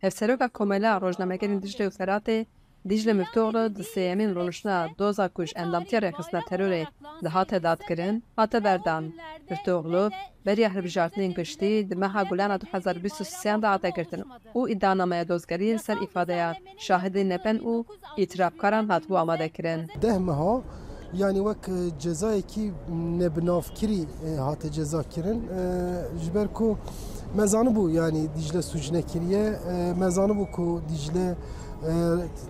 Hevseroka Komela rojnamegerên Dicle û Feratê Dicle Miftoğlu di sêyemîn rûniştina doza ku ji endamtiya rêxistina terorê dihate dadkirin hate berdan. Miftoğlu beriya hilbijartinên giştî di meha Gulana 2023 de hate girtin û îddianameya dozgeriyên ser îfadeya şahidên nepen û îtirafkaran hatibû amadekirin. ده meha yani wek e, cezayekî nebinavkirî e, hate ceza kirin e, ji ber ku mezanı bu yani Dicle suc nekiriye e, mezanı bu ku Dicle e,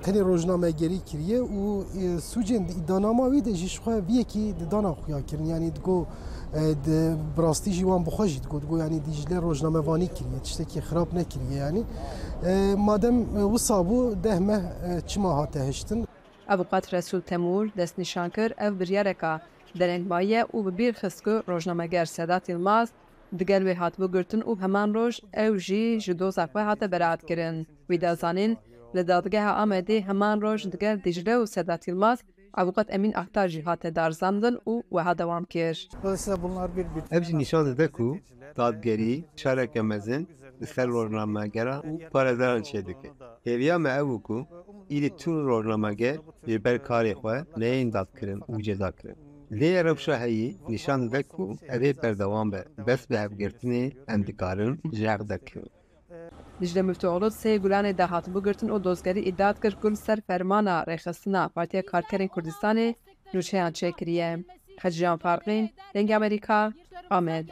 tenê rojname gerî kiriye. Û e, sucên di îdanama wî de jî xwe viyekî di dana xuya kirin. Yani digo di birastî jî wan bixwe jî digo digo yani Dicle rojnamevanî kiriye tiştekî xirab nekiriye yani. E, madem wisa bû deh me e, çima hate heştin. Avukat Resul Temur destnîşan kir ev biryareka derengbaye û bi bîr xist ku rojnameger Sedat Yılmaz digel wê hatibû girtin û heman roj ew jî ji kirin. Wî da zanîn li dadgeha Amedê heman roj digel Dicle û Sedat Yılmaz Avukat Emin Aktar jî hate darzandin û weha dewam kir. Bir jî nîşan dide ku dadgerî şareke mezin li ser rojnamegera û parêzeran çê dike. Hêviya me bû ku îdî tûn rojnameger ji ber karê xwe neyên dadkirin û ceza kirin. Lê rewşa heyî nîşan dide ku evê berdewam be bes bi hevgirtinê em dikarin jex dekirin. Dicle Müftüoğlu sê Gulanê de hatibû girtin û dozgerî îdiat kir ku li ser fermana rêxistina Partiya Karkerên Kurdistanê nûçeyan çêkiriye. Xeciyan Farqîn, Dengê Amerîka, Amed.